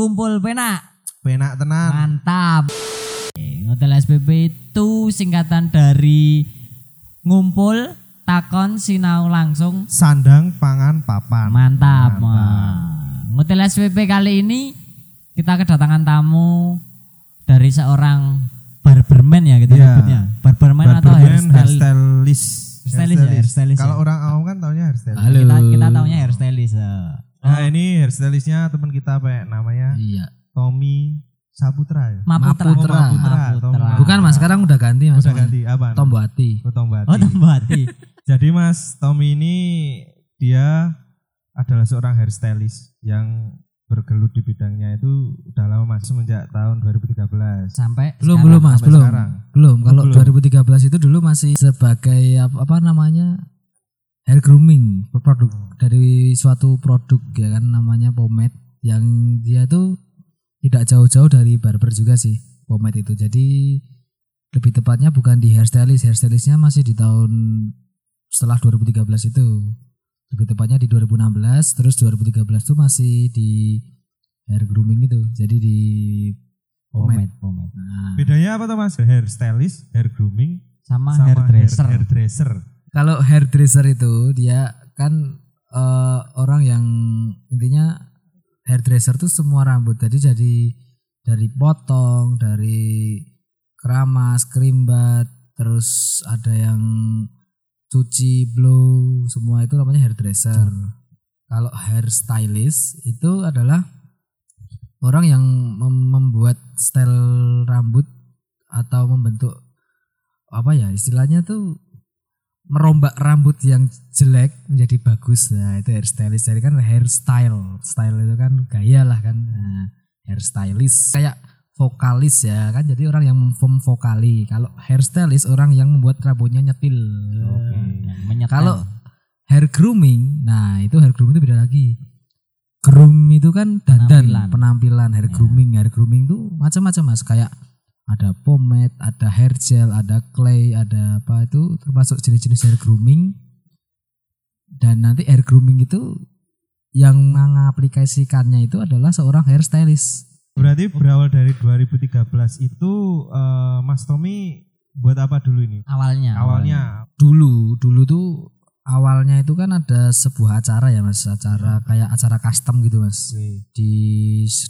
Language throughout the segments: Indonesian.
Kumpul Penak. Penak tenan. Mantap. Hotel SPP itu singkatan dari ngumpul, takon, sinau langsung. Sandang pangan papan. Mantap. Hotel SPP kali ini kita kedatangan tamu dari seorang barberman ya gitu Iya. nyebutnya. Barberman, atau Barberman, hairstyle. hairstylist. Hairstylist ya, hairstylist Kalau ya. orang awam kan taunya hairstylist. Halo. Kita kita taunya hairstylist. Hairstylistnya teman kita apa ya namanya Iya. Tommy Saputra ya. Maputra. Maputra. Oh, Maputra. Maputra. Bukan mas, sekarang udah ganti mas. Udah ganti apa? Tombo hati. Oh, Tombati. Oh, Tembati. Jadi Mas Tommy ini dia adalah seorang hairstylist yang bergelut di bidangnya itu udah lama Mas semenjak tahun 2013. Sampai Belum sekarang. belum mas, sampai belum. sekarang. Belum. Kalau belum. 2013 itu dulu masih sebagai apa, apa namanya hair grooming produk dari suatu produk ya kan namanya pomade yang dia tuh tidak jauh-jauh dari barber juga sih pomade itu. Jadi lebih tepatnya bukan di hairstylist, hairstylistnya masih di tahun setelah 2013 itu. Lebih tepatnya di 2016, terus 2013 itu masih di hair grooming itu. Jadi di pomade. pomade, pomade. Nah, Bedanya apa tuh Mas? Hairstylist, hair grooming, Sama, sama hairdresser. hair- hairdresser. Kalau hairdresser itu dia kan eh, orang yang intinya hairdresser tuh semua rambut. Jadi jadi dari potong, dari keramas, kerimbat, terus ada yang cuci, blow, semua itu namanya hairdresser. Kalau hairstylist itu adalah orang yang mem- membuat style rambut atau membentuk apa ya istilahnya tuh merombak rambut yang jelek menjadi bagus. Nah itu hairstylist. Jadi kan hairstyle. Style itu kan gaya lah kan. Nah, hairstylist. Kayak vokalis ya kan. Jadi orang yang memvokali kalau hairstylist orang yang membuat rambutnya nyetil. Oke, yang menyetel. kalau hair grooming nah itu hair grooming itu beda lagi. Groom itu kan dandan Penampilan. penampilan, hair Ya. grooming. Hair grooming itu macam-macam mas. Kayak ada pomade ada hair gel ada clay ada apa itu termasuk jenis-jenis hair grooming. Dan nanti hair grooming itu yang mengaplikasikannya itu adalah seorang hairstylist Berarti berawal dari 2013 itu eh, Mas Tommy buat apa dulu ini? awalnya. Awalnya. Dulu dulu tuh awalnya itu kan ada sebuah acara ya mas. Acara kayak acara custom gitu mas. Oke. di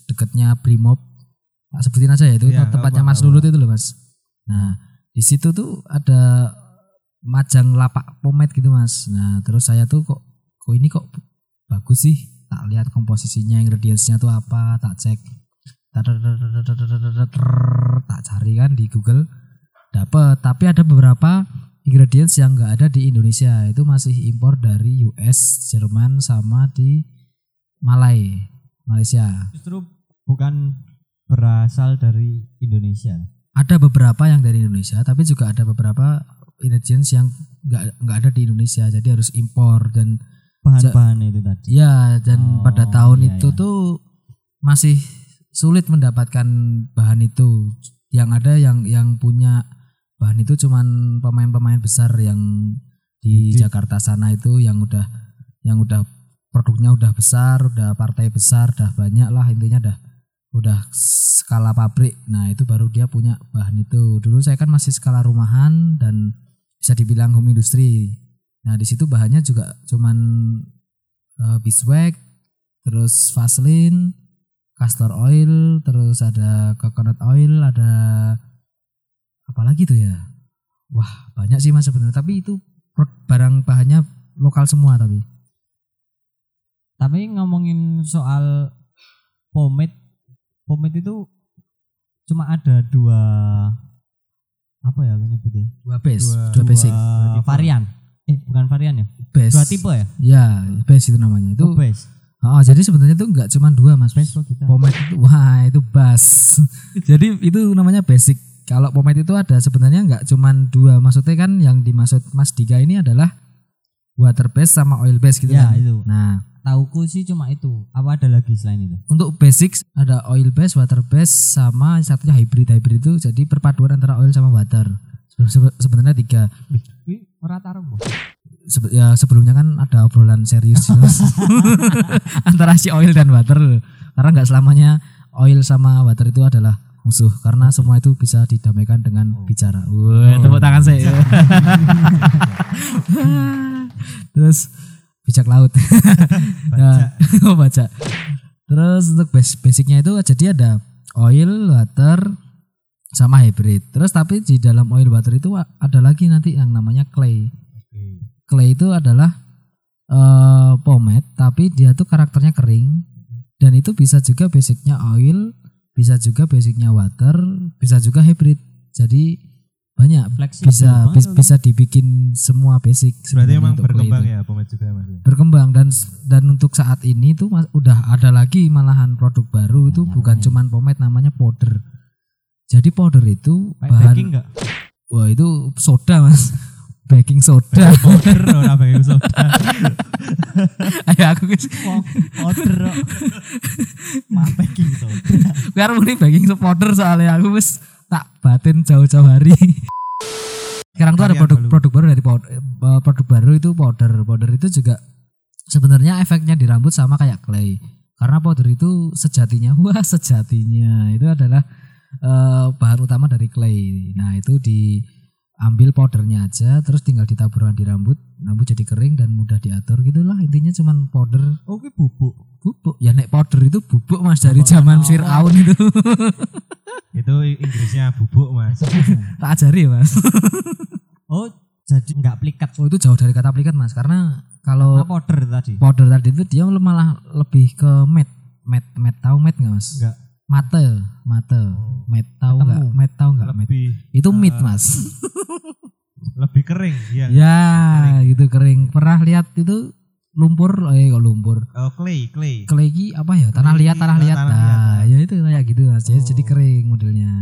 dekatnya Brimob Tak sebutin aja ya itu Iya, tempatnya Mas. Lulut itu loh mas. Nah di situ tuh ada majang lapak pomade gitu mas. Nah terus saya tuh kok kok ini kok bagus sih? Tak lihat komposisinya ingredientsnya tuh apa tak cek. Tak cari kan di Google dapet tapi ada beberapa ingredients yang nggak ada di Indonesia itu masih impor dari US Jerman sama di Malai Malaysia Justru bukan berasal dari Indonesia. ada beberapa yang dari Indonesia tapi juga ada beberapa ingredients yang nggak nggak ada di Indonesia jadi harus impor dan Bahan-bahan itu tadi. ya dan Oh, pada tahun iya, itu iya. tuh masih sulit mendapatkan bahan itu yang ada yang yang punya bahan itu cuman pemain-pemain besar yang di Di- Jakarta sana itu yang udah yang udah produknya udah besar udah partai besar udah banyak lah intinya dah udah skala pabrik. Nah itu baru dia punya bahan itu. Dulu saya kan masih skala rumahan dan bisa dibilang home industry. Nah di situ bahannya juga cuman eh, beeswax terus vaseline castor oil terus ada coconut oil ada apa lagi tuh ya? Wah banyak sih mas sebenarnya. Tapi itu barang bahannya lokal semua tapi. Tapi ngomongin soal pomade, pomade itu cuma ada dua apa ya ini nyebutnya? dua base Dua- dua, basic Dua varian. Eh, bukan varian ya? base Dua tipe ya? ya base itu namanya itu Oh, base. oh, jadi sebenarnya itu nggak cuma dua mas Base kita. pomade itu wah itu bass jadi itu namanya basic kalau pomade itu ada sebenarnya nggak cuma dua maksudnya kan yang dimaksud mas Dika ini adalah water base sama oil base gitu Ya, kan itu. nah Tauku sih cuma itu. Apa ada lagi selain itu? untuk basics ada oil base, water base sama satunya hybrid. Hybrid itu jadi perpaduan antara oil sama water. Se- se- Sebenarnya tiga. Wih. Bu. Sebe- ya sebelumnya kan ada obrolan serius antara si oil dan water. karena nggak selamanya oil sama water itu adalah musuh karena semua itu bisa didamaikan dengan bicara. Wah, tepuk tangan saya. Terus bijak laut. Nah, oh, baca. Terus untuk bas- basicnya itu jadi ada oil, water, sama hybrid. Terus tapi di dalam oil water itu ada lagi nanti yang namanya clay. Clay itu adalah eh pomade tapi dia tuh karakternya kering dan itu bisa juga basicnya oil, bisa juga basicnya water, bisa juga hybrid. Jadi banyak Fleksibel bisa bis- bisa dibikin semua basic. Berarti sebenarnya emang untuk clay berkembang itu. ya pomade juga mas. ya? Berkembang dan dan untuk saat ini tuh mas- udah ada lagi malahan produk baru itu bukan cuman pomade namanya powder. Jadi powder itu Kayak bahan baking enggak? wah itu soda mas baking soda Powder ora baking soda. ayo aku guys kok. Mah baking soda. biar muni baking powder soalnya aku wis tak batin jauh-jauh hari. Sekarang tuh ada Varian produk baru. produk baru dari powder, eh, produk baru itu powder. Powder itu juga sebenarnya efeknya di rambut sama kayak clay. Karena powder itu sejatinya wah sejatinya itu adalah eh, bahan utama dari clay. Nah itu diambil powdernya aja terus tinggal ditaburkan di rambut rambut jadi kering dan mudah diatur gitulah intinya cuman powder Oke bubuk. bubuk ya nek powder itu bubuk mas dari zaman. Fir'aun itu Itu Inggrisnya bubuk mas. tak ajari ya, mas Oh, jadi enggak plikat. oh itu jauh dari kata plikat mas karena kalau Apa powder tadi? powder tadi itu dia malah lebih ke matte matte matte tahu matte nggak mas Enggak. Mate mate. Matte tahu nggak? Ketemu. matte tahu nggak? Matte Lebih itu mid mas. Lebih kering ya. ya gitu kering. Pernah lihat itu lumpur? Eh kok lumpur. Oh, clay clay. kelegi apa ya? Tanah Kelegi, liat tanah liat. tanah nah liat. ya itu kayak gitu mas. Jadi, Oh. jadi kering modelnya.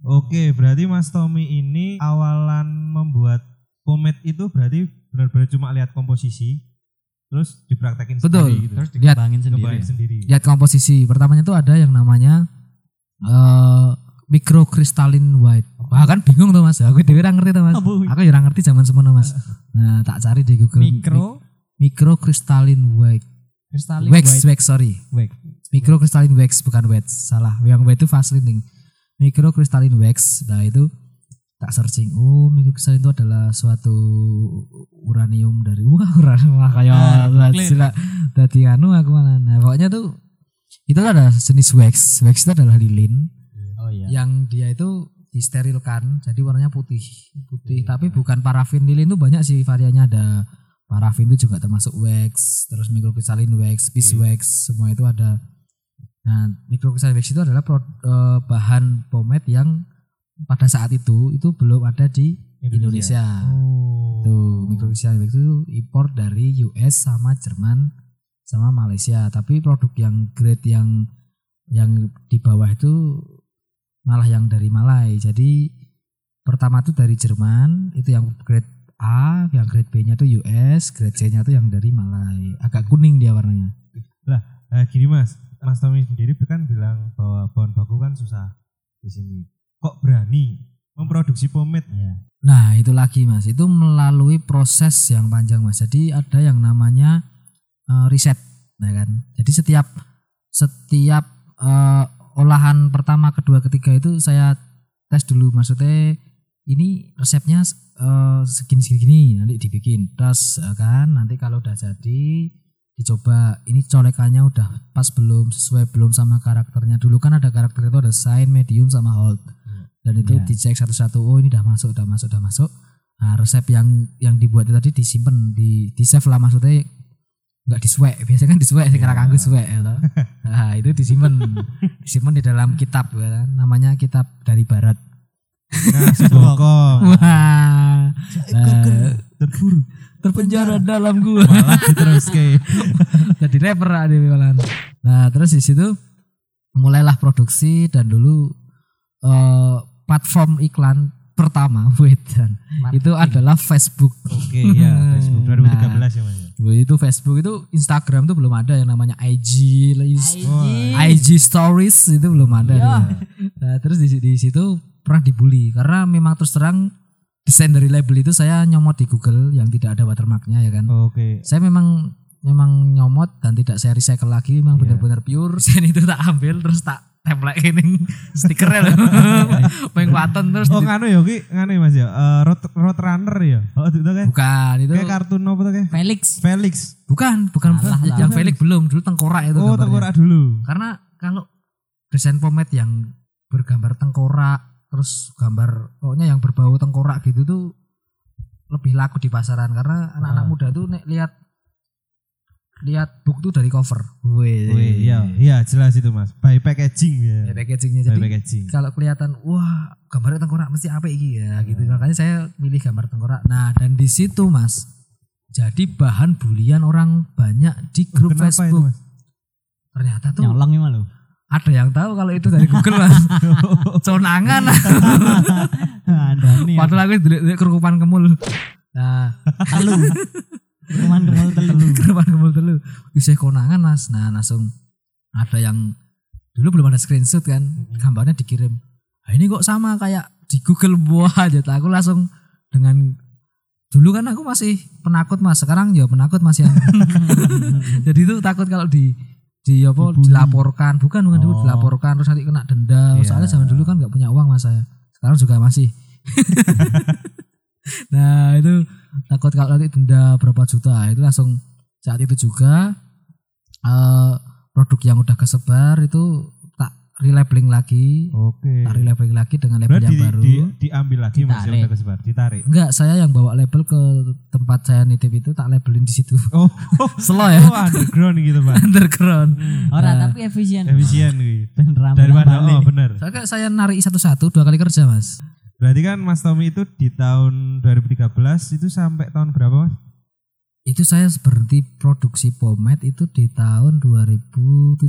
Oke, berarti Mas Tommy ini awalan membuat pomade itu berarti benar-benar cuma lihat komposisi, terus dipraktekin Betul. sendiri gitu. Terus Lihat. dikembangin sendiri. Ngebaik ya? sendiri. lihat komposisi. Pertamanya tuh ada yang namanya eh microcrystalline white. Wah kan bingung tuh mas. Aku dewe ora ngerti tuh mas. Aku ya ora ngerti zaman semono mas. Nah tak cari di Google. Mikro? Microcrystalline white. Kristalin wax white. wax sorry. Wax. microcrystalline wax bukan wax. Salah. Yang white itu Vaseline microcrystalline wax. Nah itu tak searching. Oh microcrystalline itu adalah suatu uranium dari wah uranium kayak Ah, sila dadi anu aku malah. Nah pokoknya tuh itu ada jenis wax. Wax itu adalah lilin Oh iya. yang dia itu disterilkan jadi warnanya putih Iya. putih tapi bukan parafin lilin itu banyak sih variannya. Ada parafin itu juga termasuk wax terus microcrystalline wax Iya. beeswax semua itu ada. Nah microcrystalline wax itu adalah pro- eh, bahan pomade yang pada saat itu itu belum ada di Indonesia, Oh. tuh wax itu impor dari US sama Jerman sama Malaysia tapi produk yang grade yang yang di bawah itu malah yang dari Malai. Jadi pertama itu dari Jerman, itu yang grade A, yang grade B-nya itu US, grade C-nya itu yang dari Malai. Agak kuning dia warnanya. Nah, gini Mas, Mas Tommy sendiri kan bilang bahwa bahan baku kan susah di sini. Kok berani memproduksi pomade? Iya. Nah, itu lagi Mas. Itu melalui proses yang panjang Mas. Jadi ada yang namanya eh, riset, ya kan. Jadi setiap setiap eh, olahan pertama, kedua, ketiga itu saya tes dulu maksudnya ini resepnya eh, segini segini nanti dibikin terus ya kan nanti kalau udah jadi dicoba ini colekannya udah pas belum sesuai belum sama karakternya dulu kan ada karakter itu ada sign medium sama hold dan itu Iya. dicek satu-satu oh ini udah masuk udah masuk udah masuk nah resep yang yang dibuat itu tadi disimpan di di save lah maksudnya nggak disuek biasanya kan disuek sing Iya. yeah. kanggo suek ya toh. nah itu disimpan disimpan di dalam kitab ya kan. namanya kitab dari barat Nah, sebokong. wah nah, Terburu. terpenjara dalam gua Malah diteruske. jadi rapper ada. Nah terus di situ mulailah produksi dan dulu eh, platform iklan pertama wedan itu adalah Facebook. Oke, ya, Facebook 2013 ya Mas. ya? Itu Facebook itu Instagram itu belum ada yang namanya IG, IG. IG Stories itu belum ada. Ya. dia. Nah, terus di, di situ pernah dibully karena memang terus terang desain dari label itu saya nyomot di Google yang tidak ada watermarknya ya kan. Oke. Saya memang memang nyomot dan tidak saya recycle lagi memang Iya. benar-benar pure desain itu tak ambil terus tak template ini stikernya loh main waton terus Oh nganu ya ki nganu ya Mas ya. Eh, road road runner ya. Oh itu kayak bukan itu kayak kartun apa tuh kayak Felix Felix. bukan bukan lah. yang Felix belum dulu tengkorak itu Oh gambarnya. tengkorak dulu. karena kalau desain pomade yang bergambar tengkorak terus gambar pokoknya yang berbau tengkorak gitu tuh lebih laku di pasaran karena anak-anak Ah. muda tuh nek lihat lihat book tuh dari cover. Wih. Iya, iya jelas itu Mas. By packaging ya. Ya, packagingnya By jadi packaging. kalau kelihatan wah gambar tengkorak mesti apa iki ya gitu makanya saya milih gambar tengkorak nah dan di situ mas jadi bahan bulian orang banyak di grup Kenapa itu Facebook Mas? ternyata tuh nyolong ini malu ada yang tahu kalau itu dari Google mas conangan ada nih padahal aku dulu kerukupan kemul nah telu cuman kemul telu. Kerukupan kemul dulu bisa konangan mas. Nah langsung ada yang dulu belum ada screenshot kan gambarnya dikirim. Nah, ini kok sama kayak di Google buah aja. Aku langsung dengan dulu kan aku masih penakut mas. Sekarang ya penakut mas yang jadi itu takut kalau di di apa Dibully. dilaporkan. Bukan bukan dulu Oh. dilaporkan terus nanti kena denda. Iya. soalnya zaman dulu kan nggak punya uang mas saya. Sekarang juga masih. Nah itu takut kalau nanti denda berapa juta itu langsung saat itu juga eh, produk yang udah kesebar itu tak relabeling lagi Oke. tak relabeling lagi dengan label Berarti yang di, baru di- diambil lagi Mas yang Ditarik. udah kesebar, ditarik. enggak saya yang bawa label ke tempat saya nitip itu tak labelin di situ Oh, slow ya oh underground gitu Pak. underground orang Nah. tapi efisien Efisien gitu. Daripada oh benar. Soalnya saya narik satu-satu dua kali kerja mas Berarti kan Mas Tommy itu di tahun 2013 itu sampai tahun berapa Mas? Itu saya berhenti produksi pomade itu di tahun 2017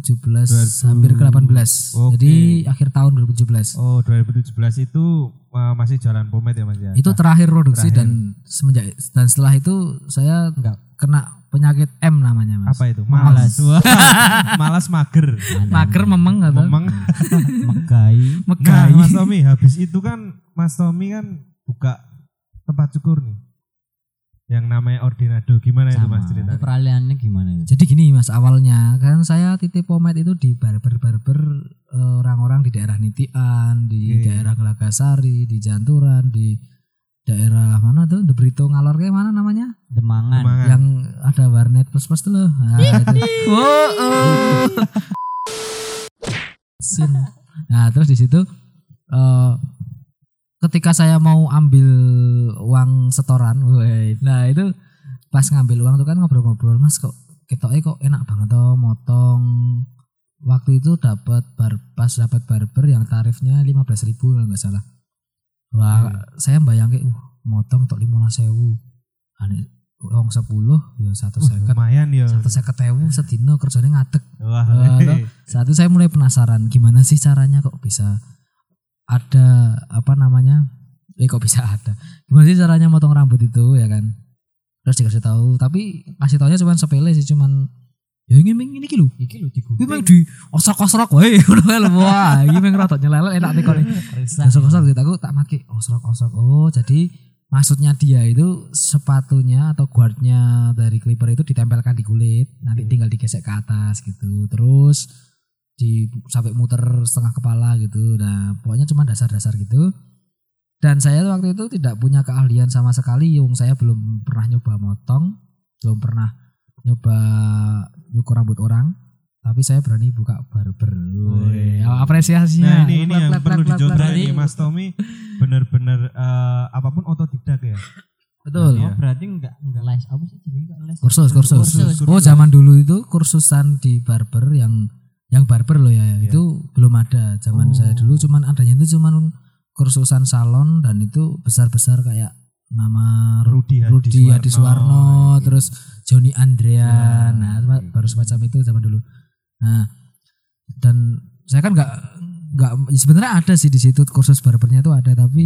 hampir ke 18 Oke. jadi akhir tahun 2017 Oh 2017 itu uh, masih jalan pomade ya Mas ya? itu terakhir produksi terakhir. dan semenjak dan setelah itu saya Enggak. kena penyakit M namanya mas apa itu? Malas. Malas. Mager. mager memeng atau Memang. megai Nah, megai Mas Tommy habis itu kan Mas Tommy kan buka tempat cukur nih. Yang namanya Ordinado. Gimana itu sama Mas itu ceritanya? peralihannya gimana itu jadi gini mas awalnya kan saya titip pomade itu di barber-barber eh, orang-orang di daerah Nitian di Oke. daerah Gelagasari di Janturan di daerah mana tuh The Brito ngalor kayak mana namanya demangan Semangat. yang ada warnet plus plus tuh loh nah, itu. Oh, oh. Sin. nah terus di situ eh, ketika saya mau ambil uang setoran woi, nah itu pas ngambil uang tuh kan ngobrol-ngobrol mas kok ketoknya kok enak banget tuh motong waktu itu dapat bar pas dapat barber yang tarifnya 15.000 ribu kalau nggak salah wah saya bayangin uh motong untuk lima sewu ane uang sepuluh ya satu seket Lumayan ya. satu seket ewu sedino kerjanya ngadeg Wah. Wah, toh. saat itu saya mulai penasaran gimana sih caranya kok bisa ada apa namanya? Eh kok bisa ada? Gimana sih caranya motong rambut itu ya kan? Terus dikasih tahu tapi kasih taunya cuma sepele sih cuman ya ini ini ini lho iki lho ini memang di osrok-osrok wae ngono kae lho. wah ini memang rada nyelelek enak tekone osrok-osrok gitu aku tak maki osrok-osrok. Oh jadi maksudnya dia itu sepatunya atau guardnya dari clipper itu ditempelkan di kulit nanti tinggal digesek ke atas gitu. Terus di sampai muter setengah kepala gitu. Nah pokoknya cuma dasar-dasar gitu. Dan saya waktu itu tidak punya keahlian sama sekali. Yung saya belum pernah nyoba motong belum pernah nyoba nyukur rambut orang. Tapi saya berani buka barber. Wih, apresiasinya? Nah ini ini yang perlu ini Mas Tommy. Bener-bener eh, apa pun otodidak ya. betul. Iya. oh berarti enggak enggak les. Apa sih jadi enggak les? Kursus. Kursus, Kursus, oh zaman dulu itu kursusan di barber yang yang barber loh ya Iya. itu belum ada zaman Oh. saya dulu cuman adanya itu cuman kursusan salon dan itu besar besar kayak nama Rudi Rudi. Hadi Suwarno, Gitu. terus Joni Andrean, Ya, nah gitu. baru semacam itu zaman dulu. Nah, dan saya kan nggak nggak sebenarnya ada sih di situ kursus barbernya itu ada tapi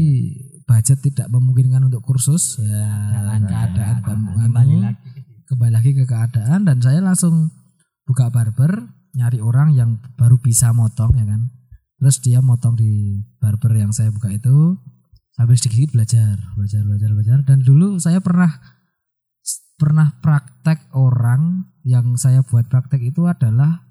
budget tidak memungkinkan untuk kursus ya Jangan, keadaan kembali anu, lagi kembali lagi ke keadaan dan saya langsung buka barber nyari orang yang baru bisa motong ya kan? Terus dia motong di barber yang saya buka itu sambil sedikit belajar belajar belajar belajar. Dan dulu saya pernah pernah praktek orang yang saya buat praktek itu adalah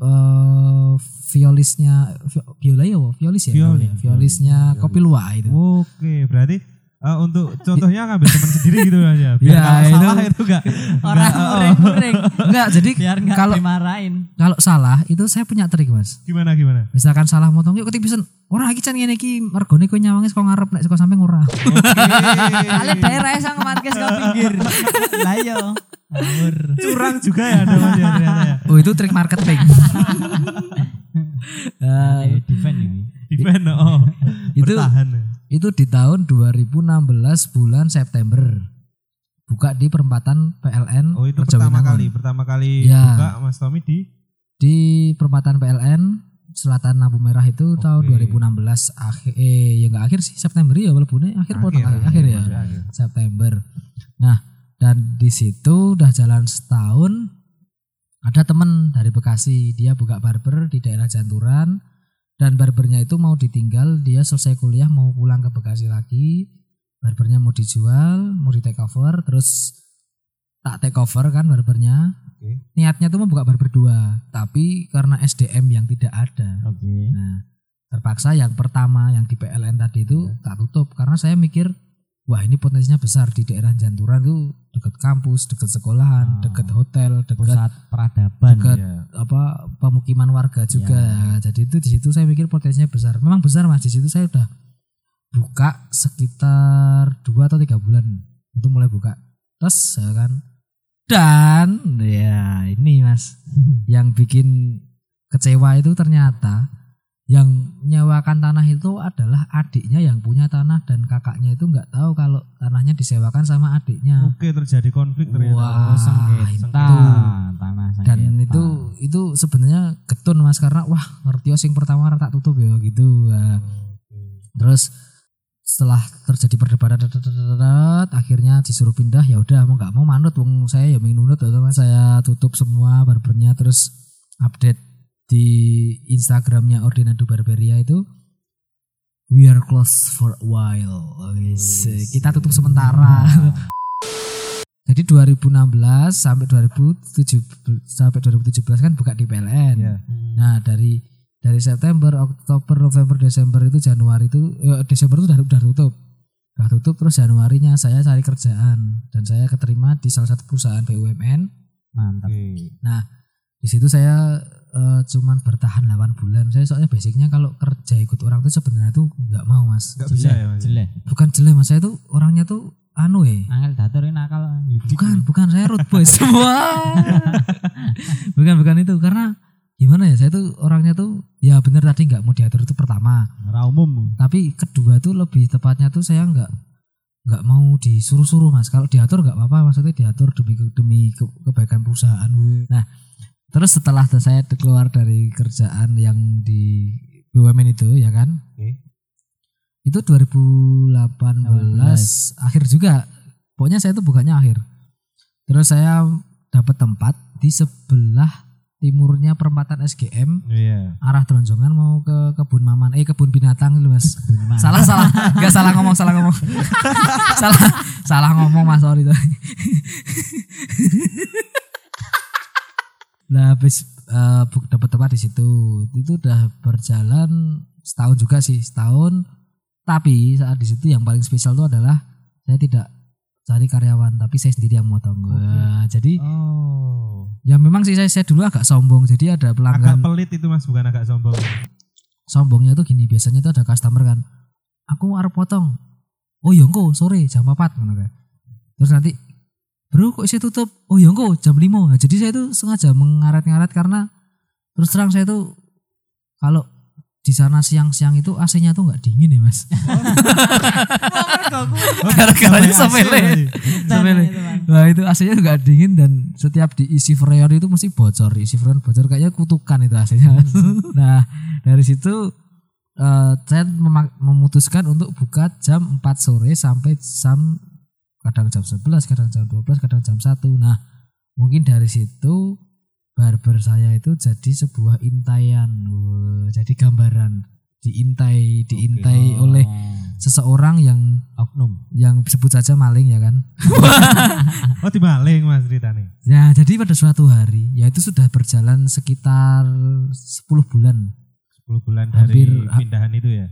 eh violisnya vi- viola ya violis ya? Namanya? violisnya kopi luwak itu. Oke, berarti eh, untuk contohnya ngambil teman sendiri gitu aja. Biar Ya, kalau itu- salah itu enggak Orang muring-muring enggak jadi biar nggak kalau dimarahin. kalau salah itu saya punya trik mas gimana gimana? misalkan salah motong yuk ketik pesen ora iki can ngene iki mergone kowe nyawange saka ngarep nek saka samping ora Kali daerah sang matkes ke pinggir. Lah iya. Curang juga ya ada mas ya ya. oh itu trik marketing Eh, Eh, defend ya. Defend oh. Itu- Bertahan. Itu di tahun 2016 bulan September buka di perempatan PLN Oh itu pertama kali, pertama kali Ya. buka Mas Tommy di di perempatan PLN Selatan Lampu Merah itu tahun 2016 akhir eh ya enggak akhir sih September ya walaupun akhir akhir, akhir, akhir, akhir ya akhir. September. Nah, dan di situ udah jalan setahun ada temen dari Bekasi, dia buka barber di daerah Janturan dan barbernya itu mau ditinggal, dia selesai kuliah mau pulang ke Bekasi lagi. Barbernya mau dijual, mau di take over, terus tak take over kan barbernya. Oke. Niatnya tuh mau buka barber dua, tapi karena SDM yang tidak ada. Oke. Nah, terpaksa yang pertama yang di PLN tadi itu Iya. tak tutup karena saya mikir wah ini potensinya besar di daerah Janturan tuh dekat kampus, dekat sekolahan, Ah. dekat hotel, dekat Pusat peradaban. dekat Iya. apa pemukiman warga juga. Ya. Jadi itu di situ saya mikir potensinya besar. Memang besar Mas. Di situ saya udah buka sekitar dua atau tiga bulan itu mulai buka. Terus ya kan dan ya ini Mas yang bikin kecewa itu ternyata yang menyewakan tanah itu adalah adiknya yang punya tanah dan kakaknya itu nggak tahu kalau tanahnya disewakan sama adiknya. Oke terjadi konflik ternyata. Wah, Oh, sengketa. itu. Tanah dan sengketa. itu itu sebenarnya getun mas karena wah ngerti sing pertama tak tutup ya gitu Nah, terus setelah terjadi perdebatan akhirnya disuruh pindah ya udah mau nggak mau manut wong saya ya pengen nunut ya, mas saya tutup semua barbernya terus update di Instagramnya Ordinado Barberia itu we are closed for a while Wis, kita tutup sementara jadi 2016 sampai 2007 sampai 2017 kan buka di PLN. Iya. Nah, dari dari September, Oktober, November, Desember itu Januari itu ya, Desember itu udah udah tutup. Udah tutup terus Januarinya saya cari kerjaan dan saya keterima di salah satu perusahaan BUMN. mantap. Oke. Nah, di situ saya eh, cuman bertahan 8 bulan. Saya soalnya basicnya kalau kerja ikut orang tuh sebenarnya tuh nggak mau, Mas. Enggak bisa ya Mas. Jelek. Bukan jelek, Mas. Saya tuh orangnya tuh anu eh Angel datur ini nakal. Bukan, bukan saya root boy semua. bukan, bukan itu karena gimana ya saya tuh orangnya tuh ya bener tadi nggak mau diatur itu pertama, Ora umum. tapi kedua tuh lebih tepatnya tuh saya nggak nggak mau disuruh-suruh mas. Kalau diatur nggak apa-apa, maksudnya diatur demi demi ke- kebaikan perusahaan. Nah, terus setelah saya keluar dari kerjaan yang di BUMN itu ya kan, Oke. itu 2018 akhir juga. Pokoknya saya itu bukannya akhir. Terus saya dapat tempat di sebelah timurnya perempatan SGM Iya. arah Tronjongan mau ke kebun maman eh kebun binatang itu mas. Salah salah. Nggak salah ngomong salah ngomong. Salah salah ngomong mas. Sorry tuh Nah, habis eh, bu- dapat tempat di situ. Itu udah berjalan setahun juga sih, setahun. Tapi saat di situ yang paling spesial itu adalah saya tidak cari karyawan, tapi saya sendiri yang motong. Wah, jadi Oh. ya memang sih saya, saya dulu agak sombong. Jadi ada Agak pelanggan pelit itu Mas, bukan agak sombong. sombongnya tuh gini, biasanya tuh ada customer kan. Aku arep potong. Oh iya engko sore jam 4 ngono kayak. Terus nanti Bro kok saya tutup? Oh iya engko jam 5. Nah, jadi saya tuh sengaja mengaret-ngaret karena terus terang saya tuh kalau di sana siang-siang itu AC-nya tuh nggak dingin ya mas. Gara-garanya sepele. Sepele. Nah itu AC-nya nggak dingin dan setiap diisi freon itu mesti bocor, isi freon bocor kayaknya kutukan itu AC-nya. nah dari situ eh, saya memutuskan untuk buka jam 4 sore sampai jam kadang jam 11, kadang jam 12, kadang jam 1. Nah mungkin dari situ barber saya itu jadi sebuah intaian, Wah, jadi gambaran diintai, diintai oleh seseorang yang Oknum. yang sebut saja maling ya kan. Oh dimaling mas ceritanya. Ya, jadi pada suatu hari, ya itu sudah berjalan sekitar 10 bulan. 10 bulan Hampir- dari pindahan itu ya.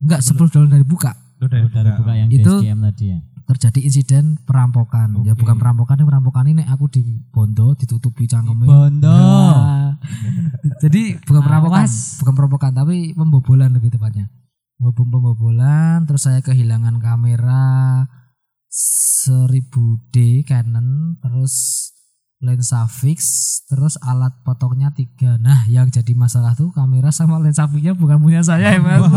Enggak, 10 bulan dari buka. Itu dari, Oh, dari buka. yang Itu- tadi ya. Terjadi insiden perampokan. Ya Oke. bukan perampokan, ini perampokan ini aku di Bondo ditutupi cangkeme. Bondo. Nah, jadi bukan perampokan, Awas. bukan perampokan tapi pembobolan lebih tepatnya. Pembom- Pembobolan, terus saya kehilangan kamera 1000D Canon, terus lensa fix, terus alat potongnya tiga. Nah, yang jadi masalah tuh kamera sama lensa fixnya bukan punya saya ya, Mas.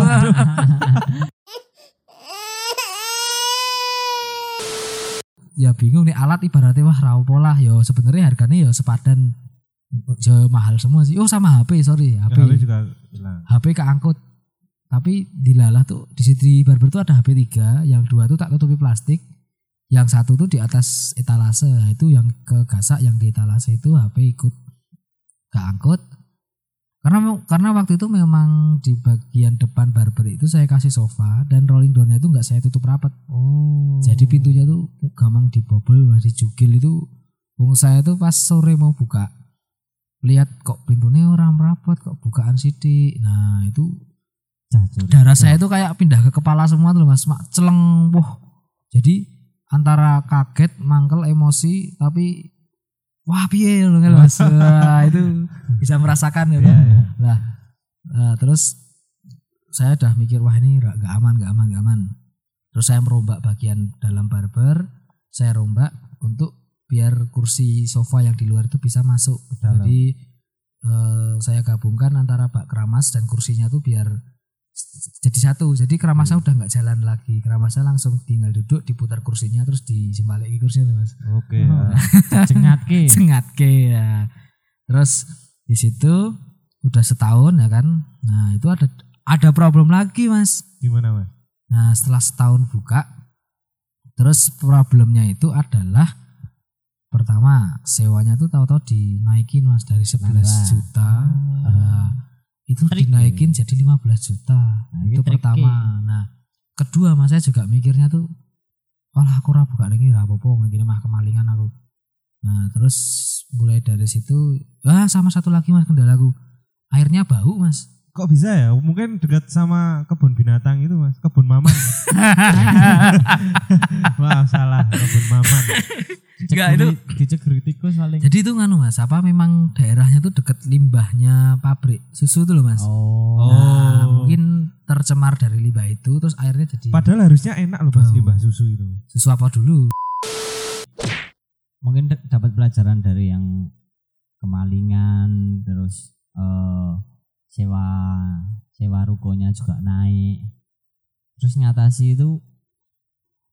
ya bingung nih alat ibaratnya wah rapopo lah yo. Sebenarnya harganya yo sepadan. Yo mahal semua sih. Oh sama HP sorry Ya, HP HP juga hilang. HP keangkut. Tapi dilalah tuh di situ barber tuh ada HP 3 yang dua tuh tak tutupi plastik yang satu tuh di atas etalase. Nah, itu yang ke gasak yang di etalase itu HP ikut keangkut karena karena waktu itu memang di bagian depan barber itu saya kasih sofa dan rolling doornya itu nggak saya tutup rapat. Oh. jadi pintunya tuh gampang dibobol masih jugil itu. Wong saya tuh pas sore mau buka lihat kok pintunya orang rapat kok bukaan sidik. Nah itu Jajur. darah saya tuh kayak pindah ke kepala semua tuh mas. Mak celeng wah. Jadi antara kaget mangkel emosi tapi wah piye loh kan mas Wah, itu bisa merasakan ya Iya, kan? iya. Lah, nah, terus saya udah mikir wah ini gak aman, gak aman, gak aman. Terus saya merombak bagian dalam barber, saya rombak untuk biar kursi sofa yang di luar itu bisa masuk. dalam. Jadi eh, saya gabungkan antara bak keramas dan kursinya tuh biar jadi satu. Jadi keramasnya udah nggak jalan lagi. Keramasnya langsung tinggal duduk, diputar kursinya terus disembalik kursinya, Mas Oke. Oh. ya. Jengatke. sengat ke ya. Terus di situ udah setahun ya kan. Nah itu ada ada problem lagi mas. Gimana mas? Nah setelah setahun buka, terus problemnya itu adalah pertama sewanya tuh tahu-tahu dinaikin mas dari 11 Nambah. juta. Itu Trik dinaikin jadi 15 juta. Nah, itu pertama. Nah kedua mas saya juga mikirnya tuh, walah aku ora buka lagi ora apa-apa gini mah kemalingan aku. Nah terus mulai dari situ, ah sama satu lagi mas kendalaku, airnya bau mas. Kok bisa ya? Mungkin dekat sama kebun binatang itu mas. Kebun maman. Wah salah kebun maman. Enggak, itu- tikus paling. Jadi itu nganu mas, apa memang daerahnya tuh deket limbahnya pabrik susu tuh loh mas. Oh. Nah, Oh. mungkin tercemar dari limbah itu, terus airnya jadi Padahal harusnya enak loh mas limbah susu itu. susu apa dulu? Mungkin d- dapat pelajaran dari yang kemalingan terus eh, sewa sewa rukonya juga naik. Terus ngatasi itu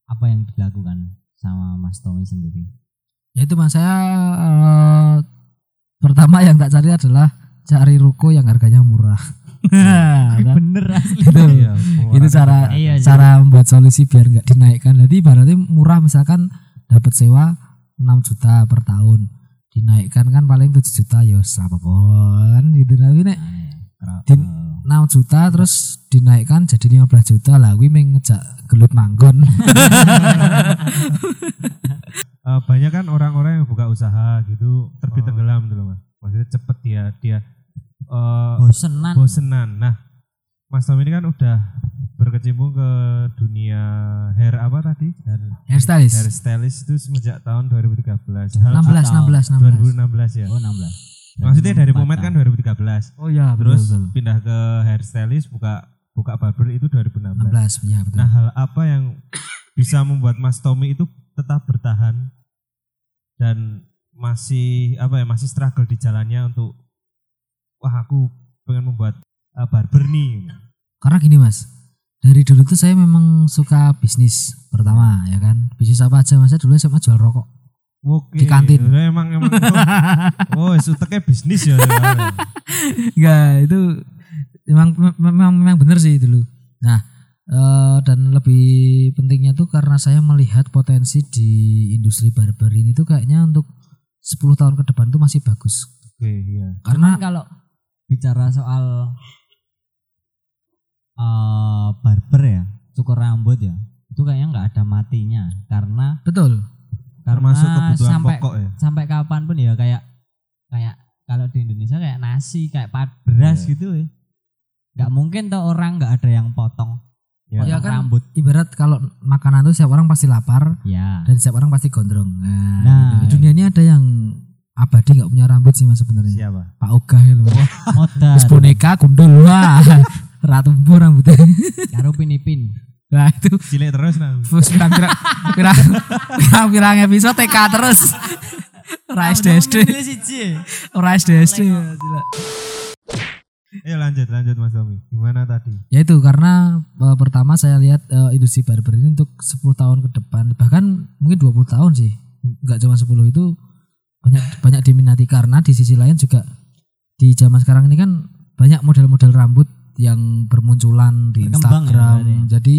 apa yang dilakukan sama Mas Tommy sendiri? Ya itu mas saya eh, pertama yang tak cari adalah cari ruko yang harganya murah. Nah, Bener asli. itu Iya, itu cara Iya, iya. cara membuat solusi biar nggak dinaikkan. Jadi ibaratnya murah misalkan dapat sewa 6 juta per tahun. Dinaikkan kan paling 7 juta ya apa kan gitu tapi nek Kera- Din- eh, 6 juta terus dinaikkan jadi 15 juta lah kuwi ngejak gelut manggon. Eh, banyak kan orang-orang yang buka usaha gitu terbit Oh. tenggelam gitu loh mas. Maksudnya cepet dia dia eh, bosenan. bosenan. Nah, Mas Tom ini kan udah berkecimpung ke dunia hair apa tadi? Hair, Hairstylist. hair stylist itu semenjak tahun 2013. 16 Hal- 16 16. 2016 ya. Oh 16. Maksudnya dari Pomet kan tahun. 2013. Oh iya Terus betul, betul. pindah ke hairstylist buka buka barber itu 2016. 16 ya betul. Nah, hal apa yang bisa membuat Mas Tommy itu tetap bertahan dan masih apa ya masih struggle di jalannya untuk wah aku pengen membuat uh, barber nih. Karena gini Mas, dari dulu tuh saya memang suka bisnis pertama ya kan. Bisnis apa aja Mas? Saya dulu SMA jual rokok. Oke. Di kantin. Udah emang emang oh, oh suteknya bisnis ya. Enggak, itu memang memang memang benar sih dulu. Nah, eh, dan lebih pentingnya tuh karena saya melihat potensi di industri barber ini tuh kayaknya untuk 10 tahun ke depan tuh masih bagus. Oke, iya. Karena Cuman kalau bicara soal eh barber ya, cukur rambut ya itu kayaknya nggak ada matinya karena Betul. Termasuk karena kebutuhan sampai pokok ya. sampai kapan pun ya kayak kayak kalau di Indonesia kayak nasi kayak pad beras Iya. gitu ya nggak mungkin tuh orang nggak ada yang potong Ya. potong Ya kan, rambut Ibarat kalau makanan tuh setiap orang pasti lapar ya dan setiap orang pasti gondrong. Nah, Nah. gitu. di dunia ini ada yang abadi nggak punya rambut sih mas sebenarnya. Siapa? Pak Ogah ya loh. modal boneka gundul wah. Ratu bu rambutnya. karo pinipin Nah itu Cilik terus nah. Terus pirang-pirang pirang pirang pirang episode TK terus. Ora SD SD. Ora SD SD. Gila. Ayo lanjut lanjut Mas Tommy. Gimana tadi? Ya itu karena eh, pertama saya lihat eh, industri barber ini untuk 10 tahun ke depan bahkan mungkin 20 tahun sih. Enggak cuma 10 itu banyak banyak diminati karena di sisi lain juga di zaman sekarang ini kan banyak model-model rambut yang bermunculan di Berkembang ya, Instagram. ya? Jadi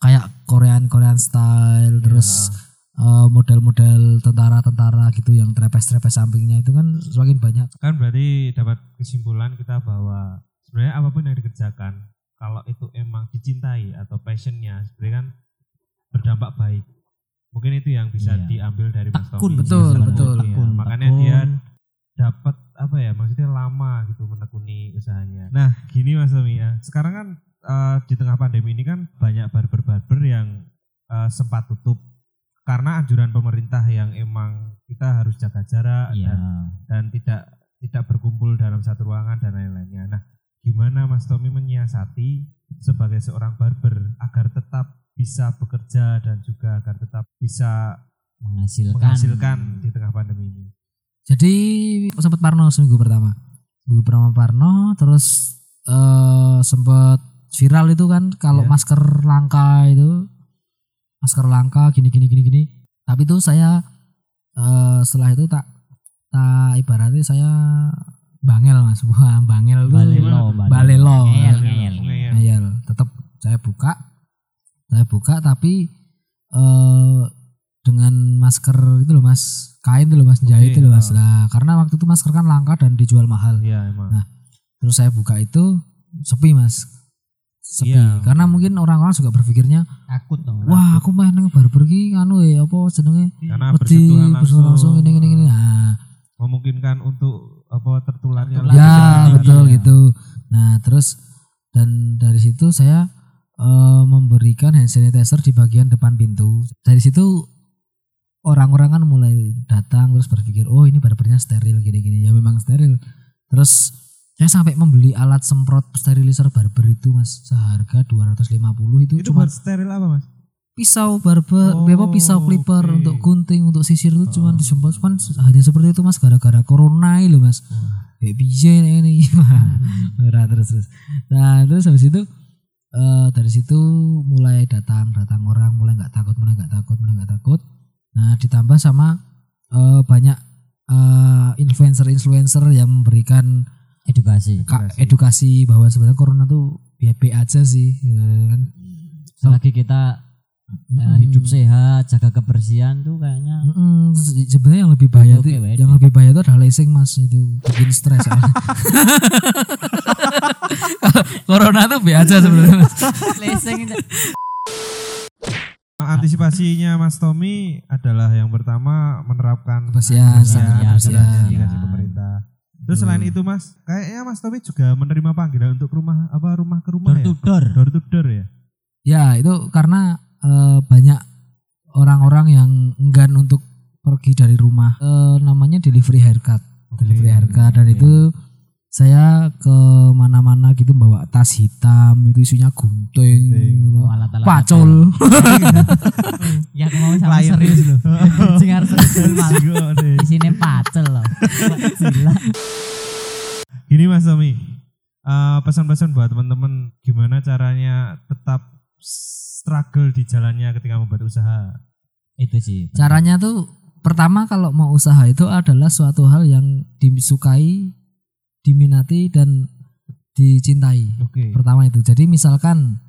kayak Korean Korean style terus eh, model-model tentara-tentara gitu yang trepes-trepes sampingnya itu kan semakin banyak. Kan berarti dapat kesimpulan kita bahwa sebenarnya apa pun yang dikerjakan kalau itu emang dicintai atau passionnya sebenarnya kan berdampak baik. Mungkin itu yang bisa Iya. diambil dari Mas Tommy. betul, Iya, betul. Iya, Tekun, Makanya tekun. dia dapat apa ya maksudnya lama gitu menekuni usahanya. Nah gini Mas Tommy ya, sekarang kan eh, di tengah pandemi ini kan banyak barber-barber yang eh, sempat tutup karena anjuran pemerintah yang emang kita harus jaga jarak Iya. dan dan tidak tidak berkumpul dalam satu ruangan dan lain-lainnya. Nah, gimana Mas Tommy menyiasati sebagai seorang barber agar tetap bisa bekerja dan juga agar tetap bisa menghasilkan menghasilkan di tengah pandemi ini? Jadi sempat Parno seminggu pertama. Seminggu pertama Parno terus eh sempat viral itu kan kalau Iya. masker langka itu masker langka gini gini gini gini. Tapi itu saya eh setelah itu tak tak ibaratnya saya bangel Mas. Wah, bangel balelo Balelo. ngeyel Ngeyel, ngeyel ngeyel. Ngeyel. Tetap saya buka. Saya buka tapi eh dengan masker itu loh Mas. Kain itu loh Mas, jahit Oke, itu loh Mas. Nah, karena waktu itu masker kan langka dan dijual mahal. Iya emang. Nah, Terus saya buka itu sepi Mas. Sepi. Iya. Karena mungkin orang-orang juga berpikirnya, takut dong wah aku main nang barber ki anu ya apa jenenge Karena wedi bersentuhan langsung, langsung ini ini ini. Nah, memungkinkan untuk apa tertularnya Tertular. ya betul iya. gitu. Nah, terus dan dari situ saya eh, memberikan hand sanitizer di bagian depan pintu. Dari situ orang-orang kan mulai datang terus berpikir, oh ini barbernya steril gini-gini. Ya memang steril. Terus saya sampai membeli alat semprot sterilizer barber itu mas seharga 250 itu, Itu cuma steril apa mas? pisau barber, Oh, apa pisau clipper oke. untuk gunting, untuk sisir itu cuma Oh. disemprot cuman hanya seperti itu mas gara-gara corona loh mas. Kayak bije ini. Ora terus terus. Nah terus habis itu eh dari situ mulai datang datang orang mulai nggak takut mulai nggak takut mulai nggak takut. Nah ditambah sama eh banyak eh influencer-influencer yang memberikan edukasi ka- Edukasi. edukasi bahwa sebenarnya corona tuh BB aja sih ya kan. selagi kita eh, Mm-mm. hidup sehat jaga kebersihan tuh kayaknya se- sebenarnya yang lebih bahaya itu wede. yang lebih bahaya itu adalah lacing mas itu bikin stres soalnya. corona tuh biasa aja sebenarnya itu Antisipasinya Mas Tommy adalah yang pertama menerapkan Kebersihan, kebersihan, standar kebersihan kebersihan. yang dikasih pemerintah. Terus selain itu Mas, kayaknya Mas Tommy juga menerima panggilan untuk rumah apa rumah ke rumah door ya? to door Door to door ya? Ya itu karena eh, banyak orang-orang yang enggan untuk pergi dari rumah. Eh, namanya delivery haircut, delivery haircut dan oke. itu saya ke mana-mana gitu bawa tas hitam itu isinya gunting, gitu. Oh, alat-alat pacul. ya mau sama serius loh sing harus serius malah deh. isine pacel loh gila Gini Mas Tommy, eh, pesan-pesan buat teman-teman gimana caranya tetap struggle di jalannya ketika membuat usaha. itu sih Caranya tuh pertama kalau mau usaha itu adalah suatu hal yang disukai, diminati dan dicintai. Oke. Pertama itu. Jadi misalkan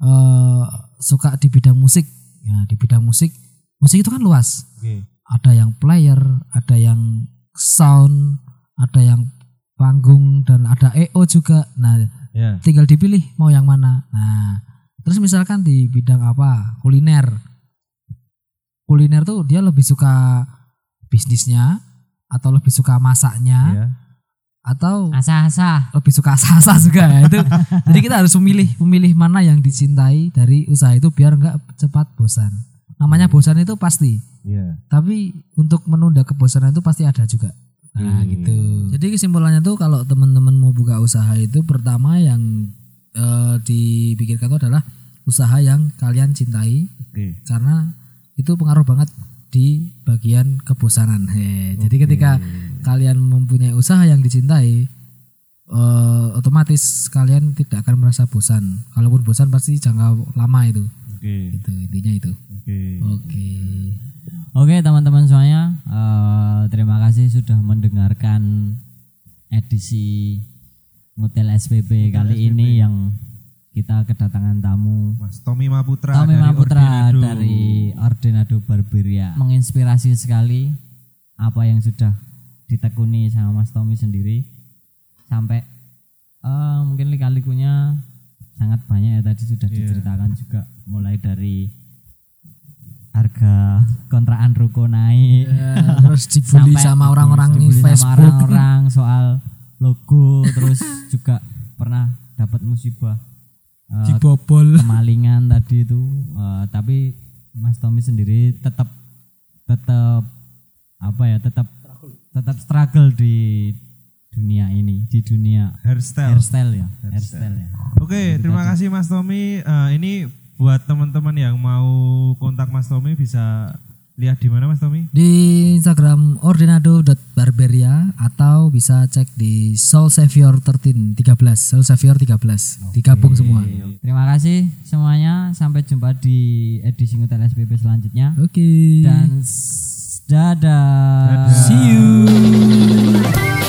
eh, suka di bidang musik, ya di bidang musik, musik itu kan luas. Oke. Ada yang player, ada yang sound, ada yang panggung dan ada EO juga. Nah, Ya. tinggal dipilih mau yang mana. Nah, Terus misalkan di bidang apa? Kuliner. Kuliner tuh dia lebih suka bisnisnya atau lebih suka masaknya Ya. Atau Asa-asa. lebih suka sasa juga ya itu. Jadi kita harus memilih memilih mana yang dicintai dari usaha itu biar nggak cepat bosan. Namanya bosan itu pasti, Iya. tapi untuk menunda kebosanan itu pasti ada juga. Nah Hmm. gitu. Jadi kesimpulannya tuh kalau teman-teman mau buka usaha itu pertama yang eh, dipikirkan itu adalah usaha yang kalian cintai Oke. karena itu pengaruh banget di bagian kebosanan. He, Jadi ketika kalian mempunyai usaha yang dicintai, eh, otomatis kalian tidak akan merasa bosan. Kalaupun bosan pasti jangka lama itu. Oke. Itu intinya itu. Oke. Oke. Oke teman-teman semuanya, eh, terima kasih sudah mendengarkan edisi Ngutel SPP kali ini yang kita kedatangan tamu Mas Tommy Maputra Tommy dari Maputra Ordinado. dari Ordenado Barberia menginspirasi sekali apa yang sudah ditekuni sama Mas Tommy sendiri sampai eh, mungkin lika-likunya sangat banyak ya tadi sudah Iya. diceritakan juga mulai dari harga kontrakan ruko naik Ya, terus dibully sama orang-orang di Facebook. orang-orang soal logo terus juga pernah dapat musibah Dibobol. kemalingan tadi itu eh, tapi Mas Tommy sendiri tetap tetap apa ya tetap tetap struggle di dunia ini di dunia hairstyle. hairstyle ya hairstyle ya Oke, terima kasih Mas Tommy. Eh, ini buat teman-teman yang mau kontak Mas Tommy bisa lihat di mana Mas Tommy? Di Instagram ordinado.barberia atau bisa cek di Soul Savior 13 13 Soul Savior 13 digabung semua. terima kasih semuanya sampai jumpa di edisi Ngutel SPP selanjutnya Oke. dan Dadah. Dadah. See you.